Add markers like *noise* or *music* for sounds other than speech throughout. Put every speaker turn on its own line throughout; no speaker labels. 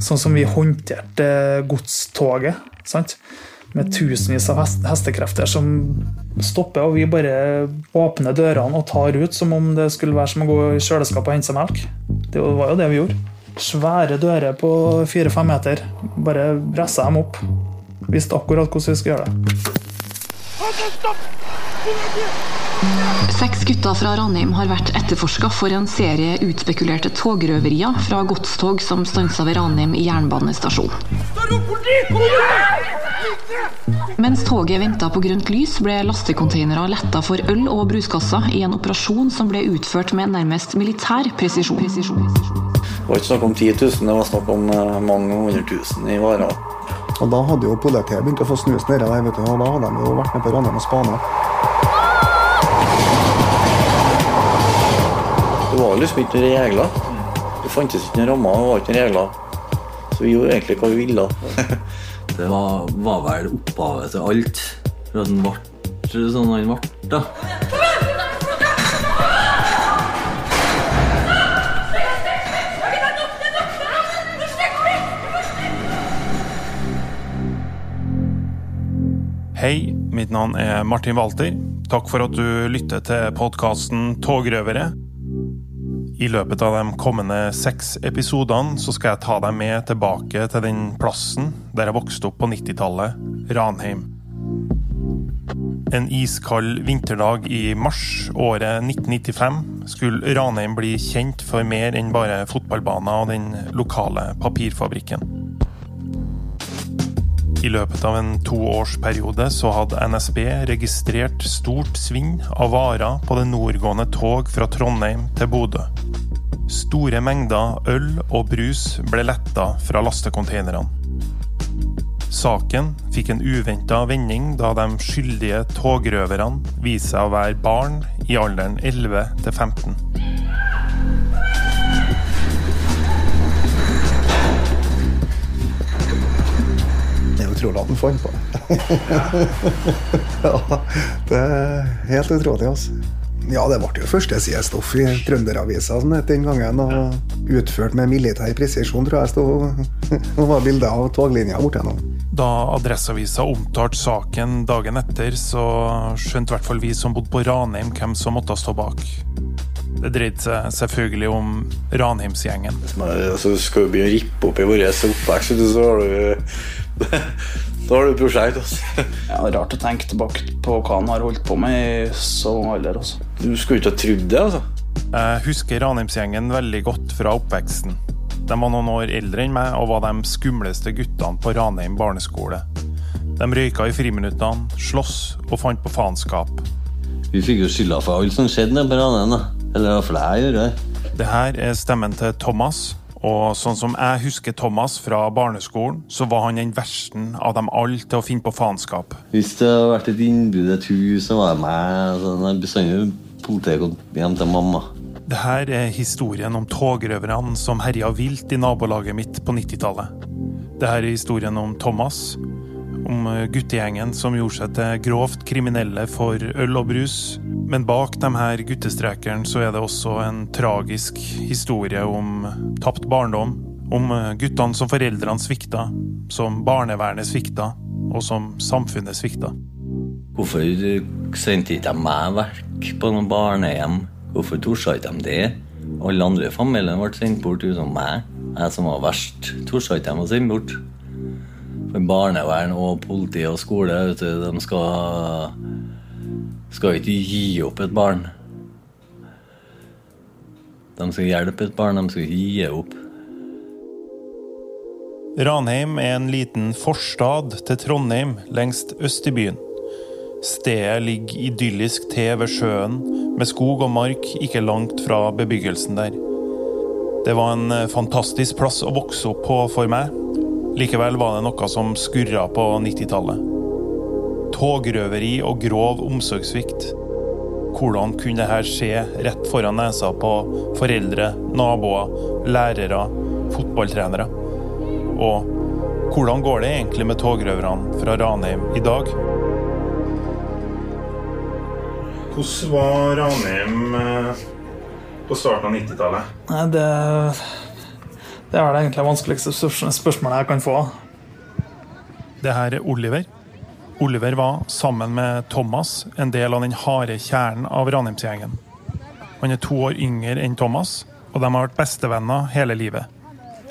Sånn som vi håndterte godstoget. sant? Med tusenvis av hestekrefter som stopper, og vi bare åpner dørene og tar ut som om det skulle være som å gå i kjøleskapet og hente seg melk. Det var jo det vi gjorde. Svære dører på fire-fem meter. Bare pressa dem opp. Visste akkurat hvordan vi skulle gjøre det.
Seks gutter fra Ranheim har vært etterforska for en serie utspekulerte togrøverier fra godstog som stansa ved Ranheim jernbanestasjon. Mens toget venta på grønt lys, ble lastekonteinere letta for øl og bruskasser i en operasjon som ble utført med nærmest militær presisjon.
Det var ikke snakk om 10 000, det var snakk om eh, mange hundre tusen i varer.
Og da hadde jo politiet begynt å få snus nedi der, vet du, og da hadde de jo vært med på Ranheim og spana.
Var liksom ikke noen regler. Det fantes ikke noen rammer, det var ikke noen regler. Så vi gjorde egentlig hva vi ville. *laughs*
Det var, var vel opphavet til alt. For at han ble sånn han ble, da.
Hei, mitt navn er Martin Walter. Takk for at du lytter til podkasten Togrøvere. I løpet av de kommende seks episodene så skal jeg ta deg med tilbake til den plassen der jeg vokste opp på 90-tallet, Ranheim. En iskald vinterdag i mars året 1995 skulle Ranheim bli kjent for mer enn bare fotballbaner og den lokale papirfabrikken. I løpet av en toårsperiode så hadde NSB registrert stort svinn av varer på det nordgående tog fra Trondheim til Bodø. Store mengder øl og brus ble letta fra lastekonteinerne. Saken fikk en uventa vending da de skyldige togrøverne viste seg å være barn i alderen 11 til 15.
utrolig at han fant på det. *laughs* ja, det er helt utrolig, altså. Ja, det ble jo førstesidestoff i Trønderavisa sånn, den gangen. Og utført med militær presisjon, tror jeg stod og var bilde av toglinja bortigjennom.
Da Adresseavisa omtalte saken dagen etter, så skjønte i hvert fall vi som bodde på Ranheim, hvem som måtte stå bak. Det dreide seg selvfølgelig om Ranheimsgjengen.
Altså, skal du begynne å rippe opp i vår oppvekst, så har du *laughs* Da har du prosjekt. Altså.
Ja, Rart å tenke tilbake på hva han har holdt på med i så ung alder. Altså.
Du skulle ikke ha trodd det, altså.
Jeg husker Ranheimsgjengen veldig godt fra oppveksten. De var noen år eldre enn meg og var de skumleste guttene på Ranheim barneskole. De røyka i friminuttene, sloss og fant på faenskap.
Vi fikk jo skylda for alt som skjedde nede på Ranheim, da. Eller iallfall jeg gjør det.
Det her er stemmen til Thomas. Og sånn som jeg husker Thomas fra barneskolen, så var han den versten av dem alle til å finne på faenskap.
Hvis det hadde vært et innbrudd i et hus, så var det meg. Så jeg bestandig politiet hjem til mamma.
Det her er historien om togrøverne som herja vilt i nabolaget mitt på 90-tallet. Det her er historien om Thomas, om guttegjengen som gjorde seg til grovt kriminelle for øl og brus. Men bak de her guttestrekerne så er det også en tragisk historie om tapt barndom. Om guttene som foreldrene svikta, som barnevernet svikta, og som samfunnet svikta.
Hvorfor sendte ikke de meg vekk på noen barnehjem? Hvorfor torde ikke de det? Alle andre i familien ble sendt bort utenom meg. Jeg som var verst, torde ikke de å sende bort. For barnevern og politi og skole, vet du, de skal skal ikke gi opp et barn. De skal hjelpe et barn, de skal ikke gi opp.
Ranheim er en liten forstad til Trondheim lengst øst i byen. Stedet ligger idyllisk til ved sjøen, med skog og mark ikke langt fra bebyggelsen der. Det var en fantastisk plass å vokse opp på for meg. Likevel var det noe som skurra på 90-tallet. Togrøveri og grov omsorgssvikt. Hvordan kunne dette skje rett foran nesa på foreldre, naboer, lærere, fotballtrenere? Og hvordan går det egentlig med togrøverne fra Ranheim i dag? Hvordan var Ranheim på starten av 90-tallet?
Nei, det, Det er vel egentlig det vanskeligste spørs- spørsmålet jeg kan få.
Det her er Oliver. Oliver var, sammen med Thomas, en del av den harde kjernen av Ranheimsgjengen. Han er to år yngre enn Thomas, og de har vært bestevenner hele livet.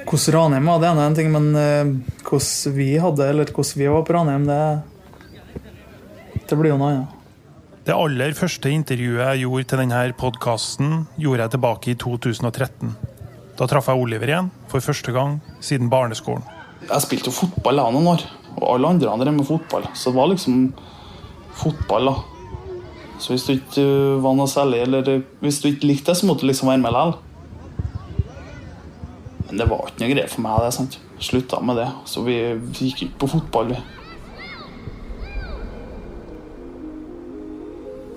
Hvordan Ranheim var, det er en ting, men eh, hvordan vi hadde eller hvordan vi var på Ranheim, det, det blir jo noe annet.
Det aller første intervjuet jeg gjorde til denne podkasten, gjorde jeg tilbake i 2013. Da traff jeg Oliver igjen, for første gang siden barneskolen.
Jeg spilte jo fotball da noen år, og alle andre drev med fotball. Så det var liksom fotball, da. Så hvis du ikke uh, var noe særlig, eller uh, hvis du ikke likte det, så måtte du liksom være med likevel. Men det var ikke noe greier for meg, det. sant? Slutta med det. Så vi, vi gikk ikke på fotball, vi.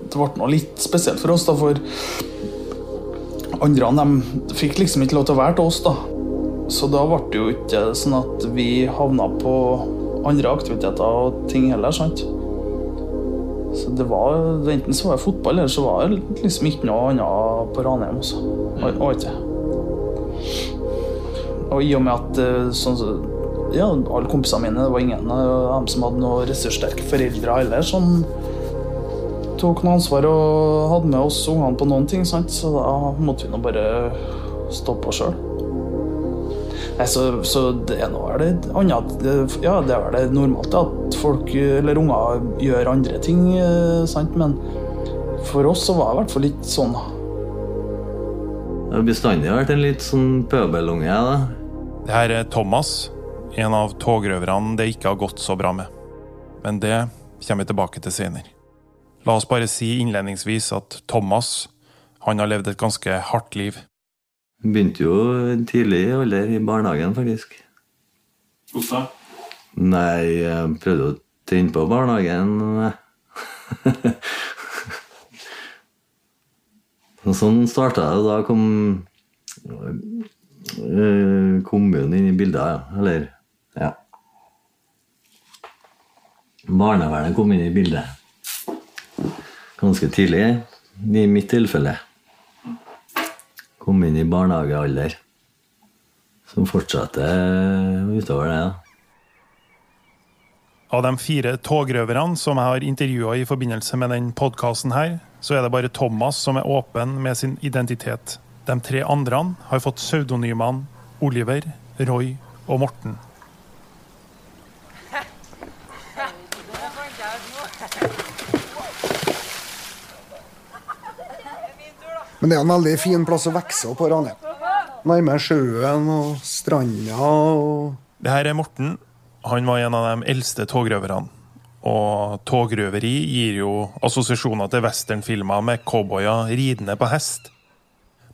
Det ble noe litt spesielt for oss, da, for andre de fikk liksom ikke lov til å være til oss, da. Så da ble det jo ikke sånn at vi havna på andre aktiviteter og ting heller, sant. Så det var enten så var det fotball, eller så var det liksom ikke noe annet på Ranheim også. Og, og. Og i og med at eh, sånn ja, alle kompisene mine, det var ingen av dem som hadde noen ressurssterke foreldre heller, som tok noe ansvar og hadde med oss ungene på noen ting, sant? så da måtte vi nå bare stå på sjøl. Så, så det er nå vel det annet Ja, det er vel det normalt at folk, eller unger, gjør andre ting, eh, sant? men for oss så var det i hvert fall ikke sånn.
Jeg har bestandig vært en litt sånn pøbelunge, jeg, da.
Det her er Thomas, en av togrøverne det ikke har gått så bra med. Men det kommer vi tilbake til senere. La oss bare si innledningsvis at Thomas han har levd et ganske hardt liv.
Begynte jo tidlig i alder i barnehagen, faktisk.
Hvorfor?
Nei, jeg prøvde å tenne på barnehagen. *laughs* Og sånn starta det. Da kom eh, kommunen inn i bildet, ja. Eller ja. Barnevernet kom inn i bildet ganske tidlig, i mitt tilfelle. Kom inn i barnehagealder. Som fortsatte utover det. Ja.
Av de fire togrøverne som jeg har intervjua i forbindelse med den podkasten her, så er det bare Thomas som er åpen med sin identitet. De tre andre har fått pseudonymene Oliver, Roy og Morten.
Men det er en veldig fin plass å vokse opp på Ranheim. Nærme sjøen og stranda og
Det her er Morten. Han var en av de eldste togrøverne. Og togrøveri gir jo assosiasjoner til westernfilmer med cowboyer ridende på hest.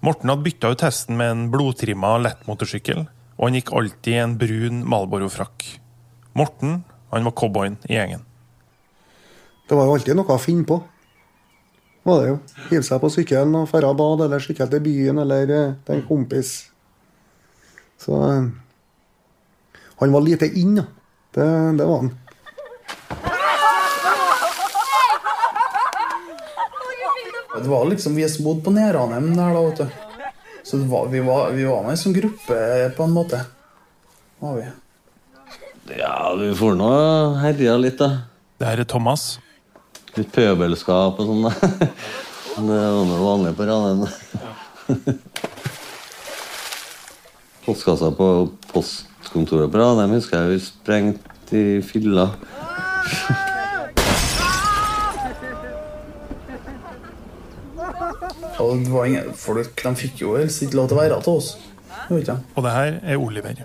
Morten hadde bytta ut hesten med en blodtrimma lettmotorsykkel, og han gikk alltid i en brun Malboro-frakk. Morten han var cowboyen i gjengen.
Det var jo alltid noe å finne på. Var det jo. Hive seg på sykkelen og dra bad, eller sykle til byen, eller eh, til en kompis. Så eh, Han var lite inn, ja. Det, det var han.
Det var liksom vi som bodde på Neranheim der, da, vet du. Så det var, vi var, vi var med i en sånn gruppe, på en måte. Var vi.
Ja, du får nå herja litt, da.
Det her er Thomas.
Litt pøbelskap og sånn. da. Det var noe vanlig på Ranheim. Postkassa på postkontoret på Ranheim husker jeg vi sprengte i
var ingen, folk de fikk jo helst ikke lov til å være til oss.
Og det her er Oliver.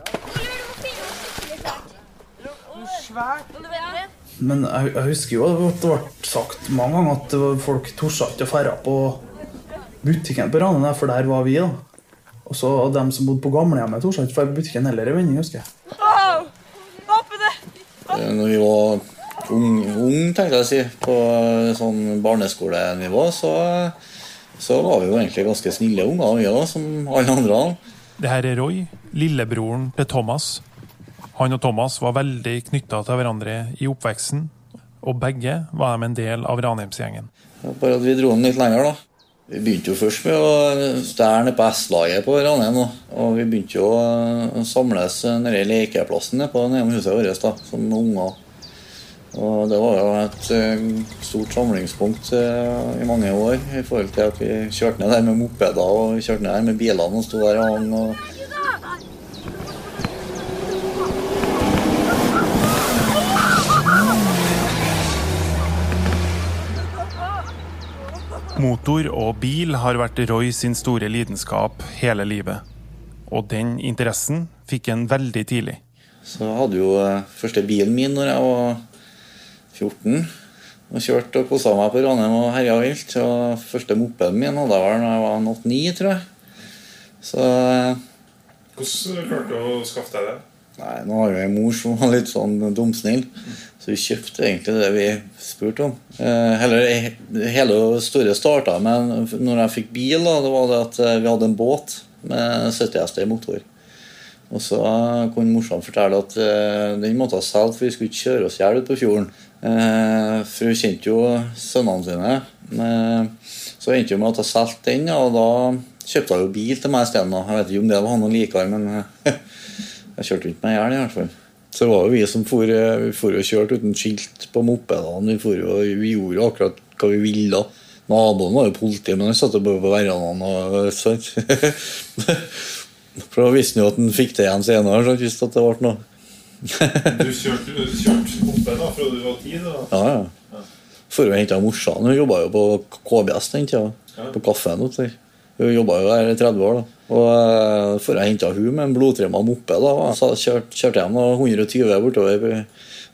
Men jeg, jeg husker jo at det ble sagt mange ganger at folk torde ikke å dra på butikken på Ranene, for der var vi. da. Og så de som bodde på gamlehjemmet, torde ikke dra på butikken heller i vending, husker jeg.
Eh, Når vi var ung, ung tenkte jeg å si, på sånn barneskolenivå, så, så var vi jo egentlig ganske snille unger, vi òg, som alle andre.
Det her er Roy, lillebroren til Thomas. Han og Thomas var veldig knytta til hverandre i oppveksten, og begge var de en del av Ranheimsgjengen.
Bare at vi dro den litt lenger, da. Vi begynte jo først med å stjele på S-laget på Ranheim. Og vi begynte jo å samles nede i lekeplassen på huset vårt da, som unger. Og det var jo et eh, stort samlingspunkt eh, i mange år i forhold til at vi kjørte ned der med mopeder og kjørte ned der med bilene og sto der og hang.
Motor og bil har vært Roy sin store lidenskap hele livet. Og den interessen fikk han veldig tidlig.
Så jeg hadde jo eh, første bilen min når jeg var 14. Og kjørte og kosa meg på Ranheim og herja vilt. Og første mopeden min hadde jeg vel da jeg var 8-9, tror jeg. Så eh,
Hvordan klarte du å skaffe deg det?
Nei, nå har jo en mor som var litt sånn dumsnill, så vi kjøpte egentlig det vi spurte om. Eh, hele, hele det store starta med når jeg fikk bil, da, det var det at eh, vi hadde en båt med 70 hester motor. Og så kunne morsan fortelle at eh, den måtte ha selge, for vi skulle ikke kjøre oss i hjel ute på fjorden. Eh, for hun kjente jo sønnene sine. Eh, så endte hun med at hun solgte den, og da kjøpte hun jo bil til meg isteden. Jeg vet ikke om det var noe likere, men eh, *laughs* jeg kjørte ikke meg i hjel i hvert fall. Så det var jo vi som for, eh, vi for og kjørte uten skilt på mopedene. Vi, vi gjorde akkurat hva vi ville. Naboen var jo politi, men han satt bare på verandaen og. *laughs* For da visste han jo at han fikk det igjen senere. Så Hvis det ble noe.
Du kjørte, kjørte moped da, fra du var ti? da?
Ja, ja. For å hente morsan. Hun jobba jo på KBS den tida. På kaffen. vet du. Hun jobba jo der i 30 år. da. Og Før jeg henta hun med en blodtrimma moppe. da, så kjørte, kjørte jeg da, 120 bortover på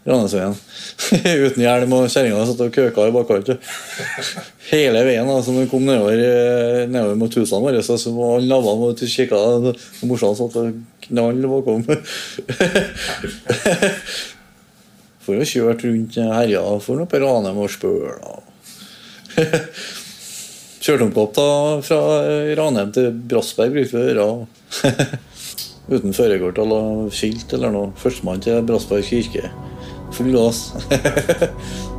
Rannesveien. *laughs* Uten hjelm, og kjerringa satt og køka i bakkant. Hele veien. da, så når kom nedover, eh, nedover mot husene våre, så, så var alle lavene og kikka. Morsan satt og knall bakom. *laughs* For å kjøre rundt herja for noe på Ranheim og Spøl. *laughs* Kjørte fra Ranheim til Brassberg, brukte vi å gjøre. *laughs* Uten førerkort eller skilt eller noe. Førstemann til Brassberg kirke. Full gass. *laughs*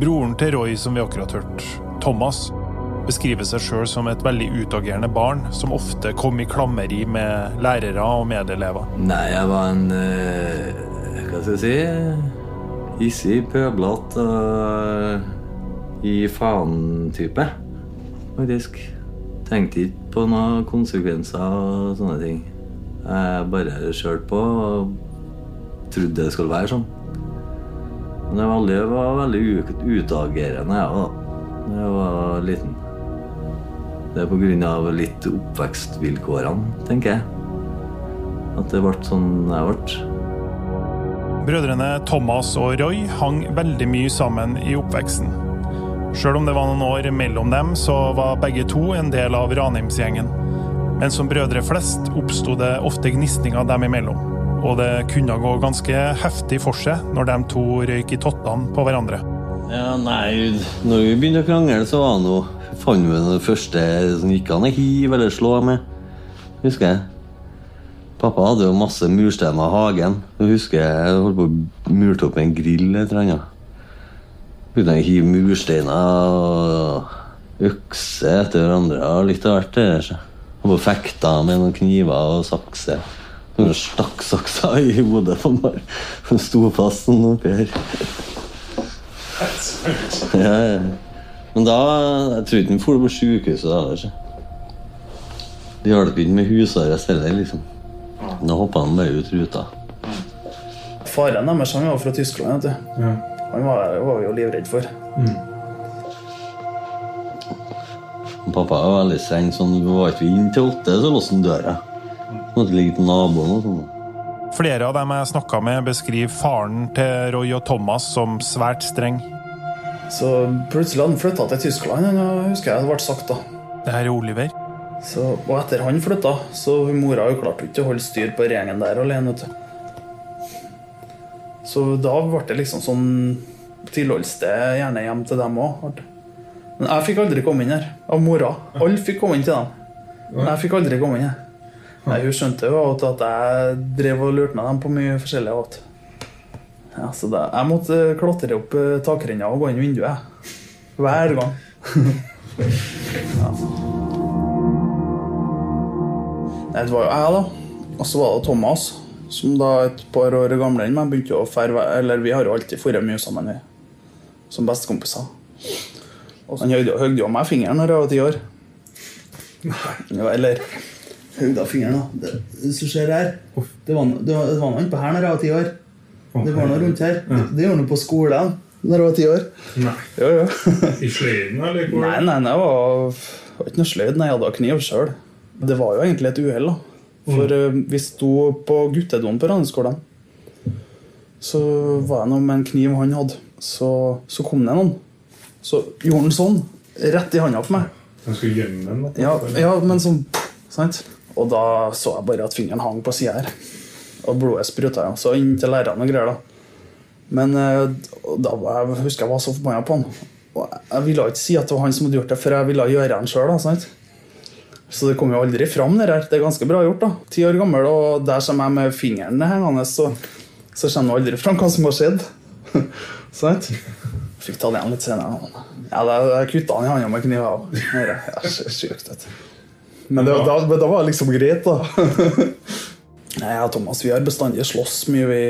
Broren til Roy, som vi akkurat hørte, Thomas, beskriver seg sjøl som et veldig utagerende barn som ofte kom i klammeri med lærere og medelever.
Nei, jeg var en eh, Hva skal jeg si Hissig, pøblete og i faen-type, faktisk. Tenkte ikke på noen konsekvenser og sånne ting. Jeg bare kjørte på og trodde det skulle være sånn. Men jeg var veldig, var veldig utagerende, jeg òg, da jeg var liten. Det er av litt oppvekstvilkårene, tenker jeg. At det ble sånn jeg ble.
Brødrene Thomas og Roy hang veldig mye sammen i oppveksten. Sjøl om det var noen år mellom dem, så var begge to en del av Ranheimsgjengen. Men som brødre flest oppsto det ofte gnisninger dem imellom. Og det kunne gå ganske heftig for seg når de to røyk i tottene på hverandre.
Ja, nei, når vi begynte å krangle, så var noe Fant vi det første som gikk an å hive eller slå med. Husker jeg. Pappa hadde jo masse mursteiner i hagen. Jeg husker jeg holdt på å murte opp en grill eller noe. Begynte å hive mursteiner og økse etter hverandre og litt av hvert. det der. Og fekta med noen kniver og sakser. Noen stakksakser i hodet på meg. Hun sto fast sånn oppi her. Ja, ja. Men da Jeg tror ikke han dro på sjukehuset da. altså. Det hjalp ikke med husarrest heller, liksom. Da hoppa han bare ut ruta.
Faren deres var fra Tyskland. vet du. Han var, var vi jo livredd for.
Pappa var veldig streng. sånn, Var ikke vi inn til åtte, så låste han døra. Måtte ligge til naboen og sånn.
Flere av dem jeg snakka med, beskriver faren til Roy og Thomas som svært streng.
Så plutselig hadde han flytta til Tyskland, jeg husker jeg det ble sagt. da.
Det her er Oliver.
Så, og etter han flytta, så mora jo klarte ikke å holde styr på regjeringen der alene. vet du. Så da ble det liksom sånn tilholdssted gjerne hjem til dem òg. Men jeg fikk aldri komme inn her av mora. Alle fikk komme inn til dem. Men jeg fikk aldri komme inn her. Nei, hun skjønte jo at jeg drev og lurte med dem på mye forskjellig. Ja, så det, jeg måtte klatre opp eh, takrenna og gå inn i vinduet. Hver gang. Nei, det var jo jeg, da. Og så var det Thomas, som da et par år gamle enn meg begynte å fære Eller vi har jo alltid dratt mye sammen, vi. Som bestekompiser. Han høgde jo meg fingeren når jeg var ti år. Ja, eller høgda fingeren, da. Det, hvis du ser her Det var, det var, det var noe på her når jeg var ti år. Det var noe rundt her. Det, det gjorde noe på skolen når jeg var ti år.
Nei.
Jo, jo.
I sløyden, eller? hvor-
Nei, nei, nei, det var, var ikke noe sløyd. Jeg hadde kniv sjøl. Det var jo egentlig et uhell. da. For eh, vi sto på guttedoen på Randeskolen. Så var jeg nå med en kniv han hadde. Så, så kom det noen. Så gjorde han sånn. Rett i handa på meg.
Han skulle gjemme den?
Ja, ja men sånn sant? Og da så jeg bare at fingeren hang på sida her. Og blodet spruta. Ja. Så inn til lærerne og greier. da. Men eh, da var jeg, husker jeg var så forbanna på han. Og jeg ville ikke si at det var han som hadde gjort det, for jeg ville gjøre det sjøl. Så det kom jo aldri fram. Det der. Det er ganske bra gjort. da. Ti år gammel, og der som jeg med fingeren hengende, så, så kommer det aldri fram hva som har skjedd. *laughs* Sant? Fikk ta det igjen litt senere. Ja, da, kutta han i hånda med kniv. Sjukt, vet. Men det, da, da var det liksom greit, da. *laughs* Jeg og Thomas vi har bestandig slåss mye vi,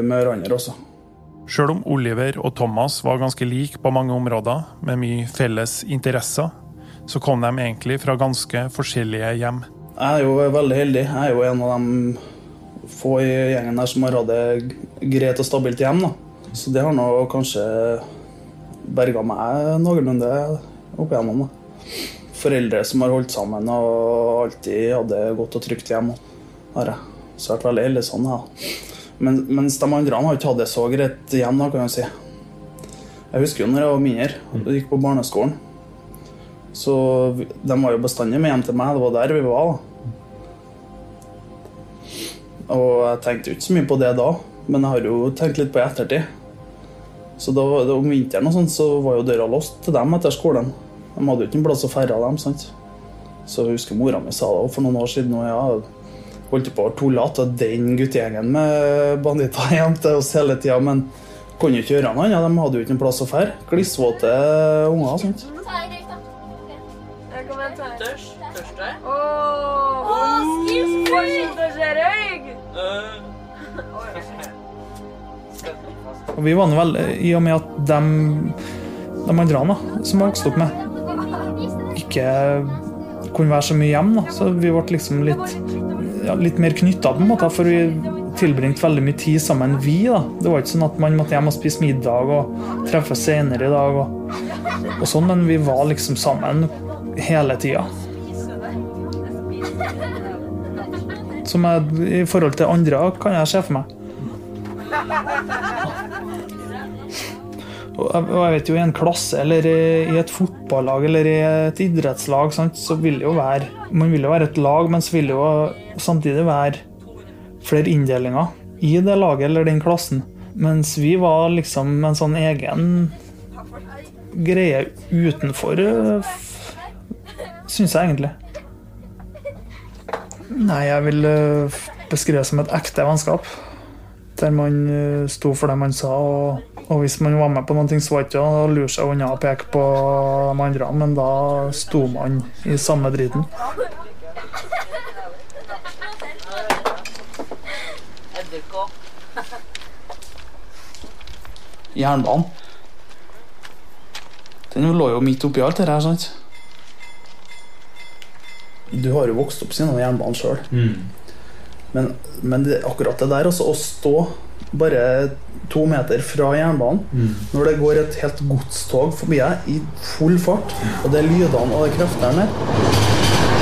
med hverandre også.
Sjøl om Oliver og Thomas var ganske like på mange områder, med mye felles interesser, så kom de egentlig fra ganske forskjellige hjem.
Jeg er jo veldig heldig. Jeg er jo en av de få i gjengen her som har hatt det greit og stabilt hjem. da. Så det har nå kanskje berga meg noenlunde opp igjennom. da. Foreldre som har holdt sammen og alltid hatt det godt og trygt hjem. Har jeg. Så jeg har vært veldig heldig sånn. Ja. Men, mens de andre har ikke hatt det så greit hjem, da, kan jeg si. Jeg husker jo når jeg var mindre og gikk på barneskolen. Så de var jo bestandig med hjem til meg. Det var der vi var. da. Og jeg tenkte jo ikke så mye på det da, men jeg har jo tenkt litt på i ettertid. Så da, om vinteren og sånn, så var jo døra låst til dem etter skolen. De hadde jo ikke en plass å ferde dem. sant? Så jeg husker mora mi sa det for noen år siden. Og ja, holdt på å tulle at den guttegjengen med banditter hjem til oss hele tida, men kunne ikke gjøre noe annet. De hadde jo ikke en plass å ferde. Klissvåte unger. sant?
Forsiktig,
Og vi var nå vel, I og med at de, de andre da, som jeg vokste opp med, ikke kunne være så mye hjemme, da. så vi ble liksom litt, ja, litt mer knytta, på en måte, for vi tilbringte veldig mye tid sammen, vi. da. Det var ikke sånn at man måtte hjem og spise middag og treffes senere i dag, og, og sånn, men vi var liksom sammen hele tida. Som jeg, i forhold til andre kan jeg se for meg. Og jeg vet jo I en klasse eller i et fotballag eller i et idrettslag sant, så vil det jo være Man vil jo være et lag, men så vil det jo samtidig være flere inndelinger i det laget eller den klassen. Mens vi var liksom en sånn egen greie utenfor, syns jeg egentlig. Nei, jeg vil øh, beskrive det som et ekte vennskap. Der man øh, sto for det man sa, og, og hvis man var med på noe, så var det ikke å lure seg unna og peke på de andre, men da sto man i samme driten.
Jernbanen. Den lå jo midt oppi alt det her, sant? Du har jo vokst opp siden jernbanen sjøl. Men, men det, akkurat det der, altså å stå bare to meter fra jernbanen når det går et helt godstog forbi deg i full fart, og det er lydene og det kreftene der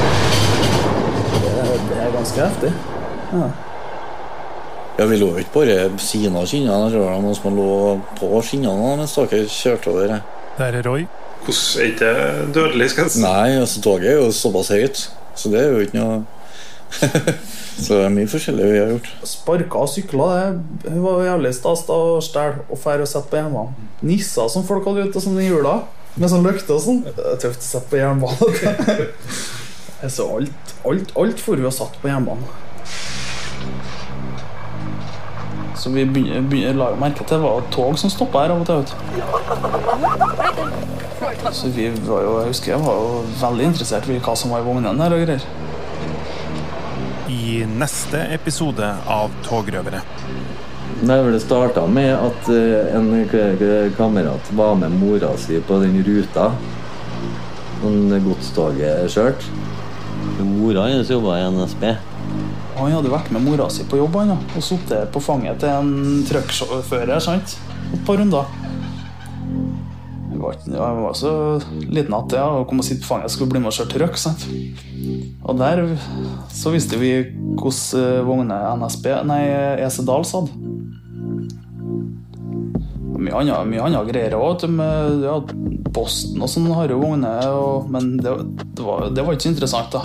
det, det er ganske heftig. Ja.
Ja, Vi lå jo ikke bare ved siden av skinnene. Jeg tror det var noen som lå på skinnene mens dere kjørte over.
Det er Roy.
Hvordan er ikke det dødelig? skal jeg si?
Nei, altså toget er jo såpass høyt, så det er jo ikke noe *laughs* Så det er mye forskjellig vi har gjort.
Sparka og sykla, det var jævlig stas å stjele og fære og sette på jernbanen. Nisser som folk hadde ute som i jula, med sånn løkte og sånn. Det er tøft å sette på jernbanen. *laughs* Så alt, alt, alt får vi og satt på jernbanen. Så vi begynner, begynner, la merke til det var tog som stoppa her av og til. Så vi var jo, jeg husker jeg var jo veldig interessert i hva som var i vognene der og greier.
I neste episode av Togrøvere.
Nei, Det starta med at eh, en kamerat var med mora si på den ruta. Sånn godstoget kjørte. Mora hennes jobba i NSB.
Han hadde vært med mora si på jobb han, og sittet på fanget til en trucksjåfører på et par runder. Jeg var, jeg var så liten at ja, å komme og sitte på fanget skulle bli med og kjøre trøkk. sant? Og der så visste vi hvordan vogner NSB, nei, EC Dals hadde. Mye annet, mye annet greier òg. Ja, Posten og sånn har jo vogner, og, men det, det, var, det var ikke så interessant, da.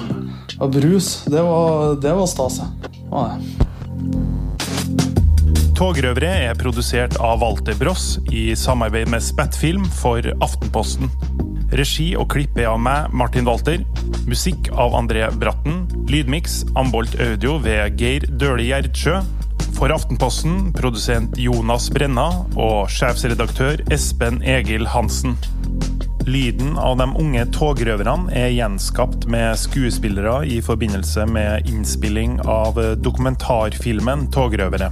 Og brus, det var, det var stas. Det.
Togrøvere er produsert av Walter Bross i samarbeid med Spettfilm for Aftenposten. Regi og klipp er av meg, Martin Walter. Musikk av André Bratten. Lydmiks Ambolt Audio ved Geir Døhli Gjerdsjø. For Aftenposten produsent Jonas Brenna og sjefsredaktør Espen Egil Hansen. Lyden av de unge togrøverne er gjenskapt med skuespillere i forbindelse med innspilling av dokumentarfilmen 'Togrøvere'.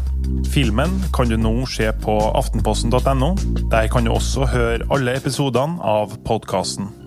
Filmen kan du nå se på aftenposten.no. Der kan du også høre alle episodene av podkasten.